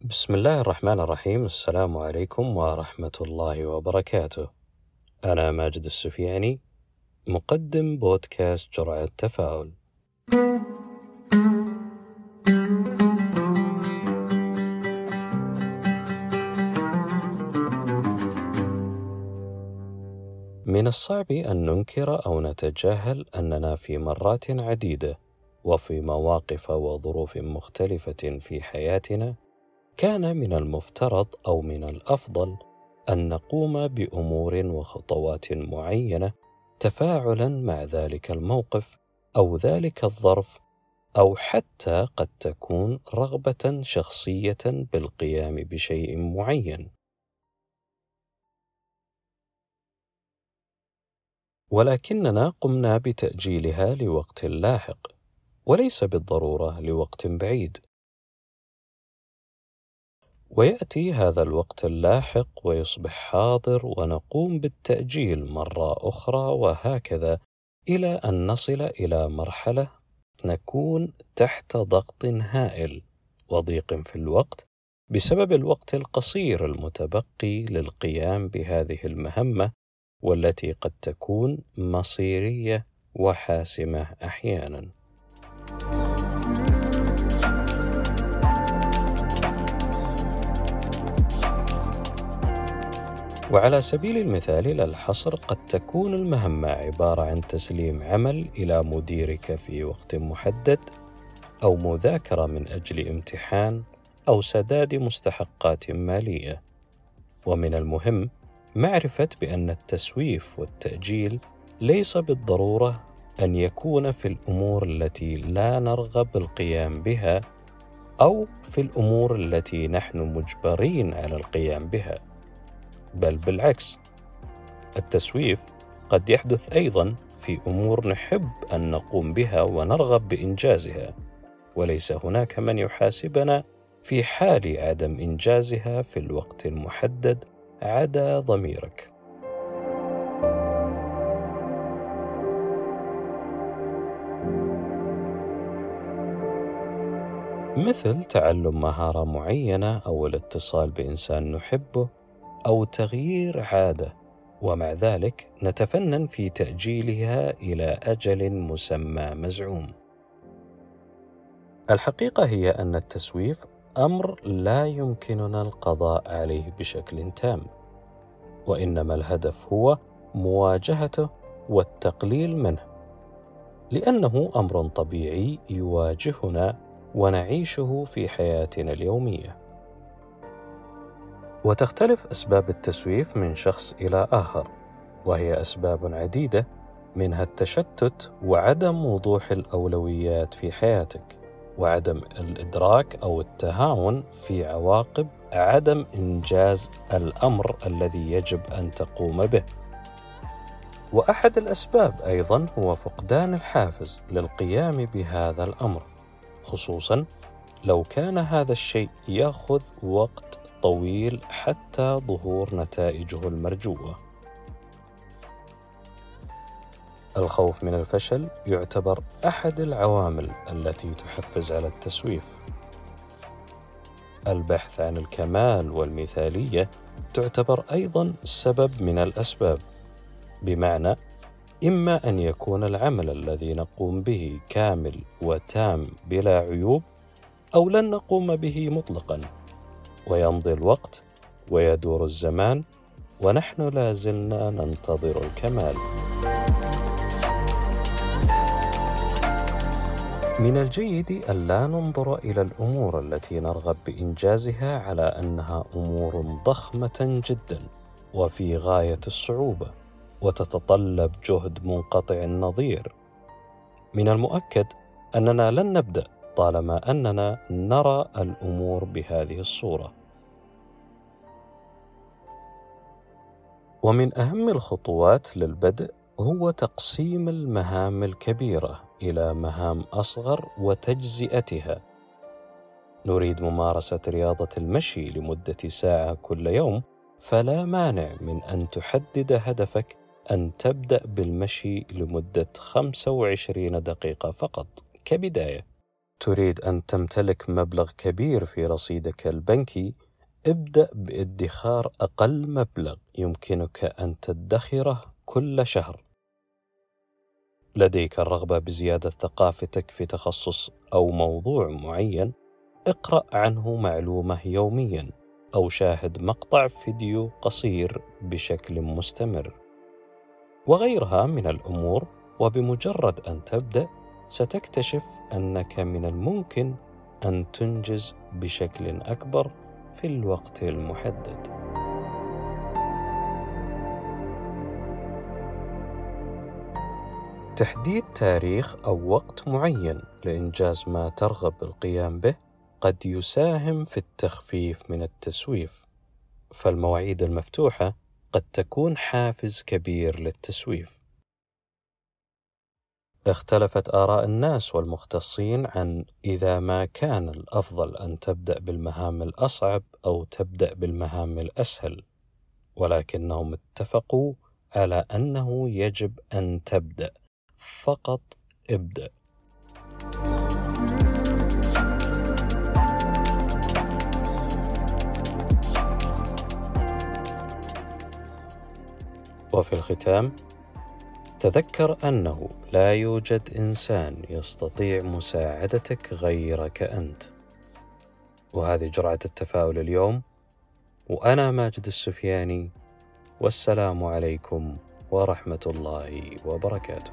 بسم الله الرحمن الرحيم السلام عليكم ورحمة الله وبركاته. أنا ماجد السفياني مقدم بودكاست جرعة تفاؤل. من الصعب أن ننكر أو نتجاهل أننا في مرات عديدة وفي مواقف وظروف مختلفة في حياتنا كان من المفترض أو من الأفضل أن نقوم بأمور وخطوات معينة تفاعلا مع ذلك الموقف أو ذلك الظرف أو حتى قد تكون رغبة شخصية بالقيام بشيء معين. ولكننا قمنا بتأجيلها لوقت لاحق وليس بالضرورة لوقت بعيد. ويأتي هذا الوقت اللاحق ويصبح حاضر ونقوم بالتأجيل مرة أخرى وهكذا إلى أن نصل إلى مرحلة نكون تحت ضغط هائل وضيق في الوقت بسبب الوقت القصير المتبقي للقيام بهذه المهمة والتي قد تكون مصيرية وحاسمة أحيانا. وعلى سبيل المثال لا الحصر قد تكون المهمة عبارة عن تسليم عمل إلى مديرك في وقت محدد أو مذاكرة من أجل امتحان أو سداد مستحقات مالية. ومن المهم معرفة بأن التسويف والتأجيل ليس بالضرورة أن يكون في الأمور التي لا نرغب القيام بها أو في الأمور التي نحن مجبرين على القيام بها. بل بالعكس التسويف قد يحدث أيضا في أمور نحب أن نقوم بها ونرغب بإنجازها وليس هناك من يحاسبنا في حال عدم إنجازها في الوقت المحدد عدا ضميرك. مثل تعلم مهارة معينة أو الاتصال بإنسان نحبه أو تغيير عادة. ومع ذلك نتفنن في تأجيلها إلى أجل مسمى مزعوم. الحقيقة هي أن التسويف أمر لا يمكننا القضاء عليه بشكل تام. وإنما الهدف هو مواجهته والتقليل منه. لأنه أمر طبيعي يواجهنا ونعيشه في حياتنا اليومية. وتختلف أسباب التسويف من شخص إلى آخر وهي أسباب عديدة منها التشتت وعدم وضوح الأولويات في حياتك وعدم الإدراك أو التهاون في عواقب عدم إنجاز الأمر الذي يجب أن تقوم به. وأحد الأسباب أيضا هو فقدان الحافز للقيام بهذا الأمر خصوصا لو كان هذا الشيء ياخذ وقت طويل حتى ظهور نتائجه المرجوة. الخوف من الفشل يعتبر أحد العوامل التي تحفز على التسويف. البحث عن الكمال والمثالية تعتبر أيضا سبب من الأسباب بمعنى إما أن يكون العمل الذي نقوم به كامل وتام بلا عيوب أو لن نقوم به مطلقا. ويمضي الوقت ويدور الزمان ونحن لا زلنا ننتظر الكمال. من الجيد الا ننظر إلى الأمور التي نرغب بإنجازها على أنها أمور ضخمة جدا وفي غاية الصعوبة وتتطلب جهد منقطع النظير. من المؤكد أننا لن نبدأ طالما أننا نرى الأمور بهذه الصورة. ومن أهم الخطوات للبدء هو تقسيم المهام الكبيرة إلى مهام أصغر وتجزئتها. نريد ممارسة رياضة المشي لمدة ساعة كل يوم فلا مانع من أن تحدد هدفك أن تبدأ بالمشي لمدة 25 دقيقة فقط كبداية. تريد أن تمتلك مبلغ كبير في رصيدك البنكي ابدأ بادخار أقل مبلغ يمكنك أن تدخره كل شهر. لديك الرغبة بزيادة ثقافتك في تخصص أو موضوع معين، اقرأ عنه معلومة يوميا أو شاهد مقطع فيديو قصير بشكل مستمر. وغيرها من الأمور وبمجرد أن تبدأ ستكتشف أنك من الممكن أن تنجز بشكل أكبر في الوقت المحدد. تحديد تاريخ أو وقت معين لإنجاز ما ترغب القيام به قد يساهم في التخفيف من التسويف، فالمواعيد المفتوحة قد تكون حافز كبير للتسويف. اختلفت آراء الناس والمختصين عن إذا ما كان الأفضل أن تبدأ بالمهام الأصعب أو تبدأ بالمهام الأسهل، ولكنهم اتفقوا على أنه يجب أن تبدأ، فقط ابدأ. وفي الختام تذكر أنه لا يوجد إنسان يستطيع مساعدتك غيرك أنت. وهذه جرعة التفاؤل اليوم. وأنا ماجد السفياني والسلام عليكم ورحمة الله وبركاته.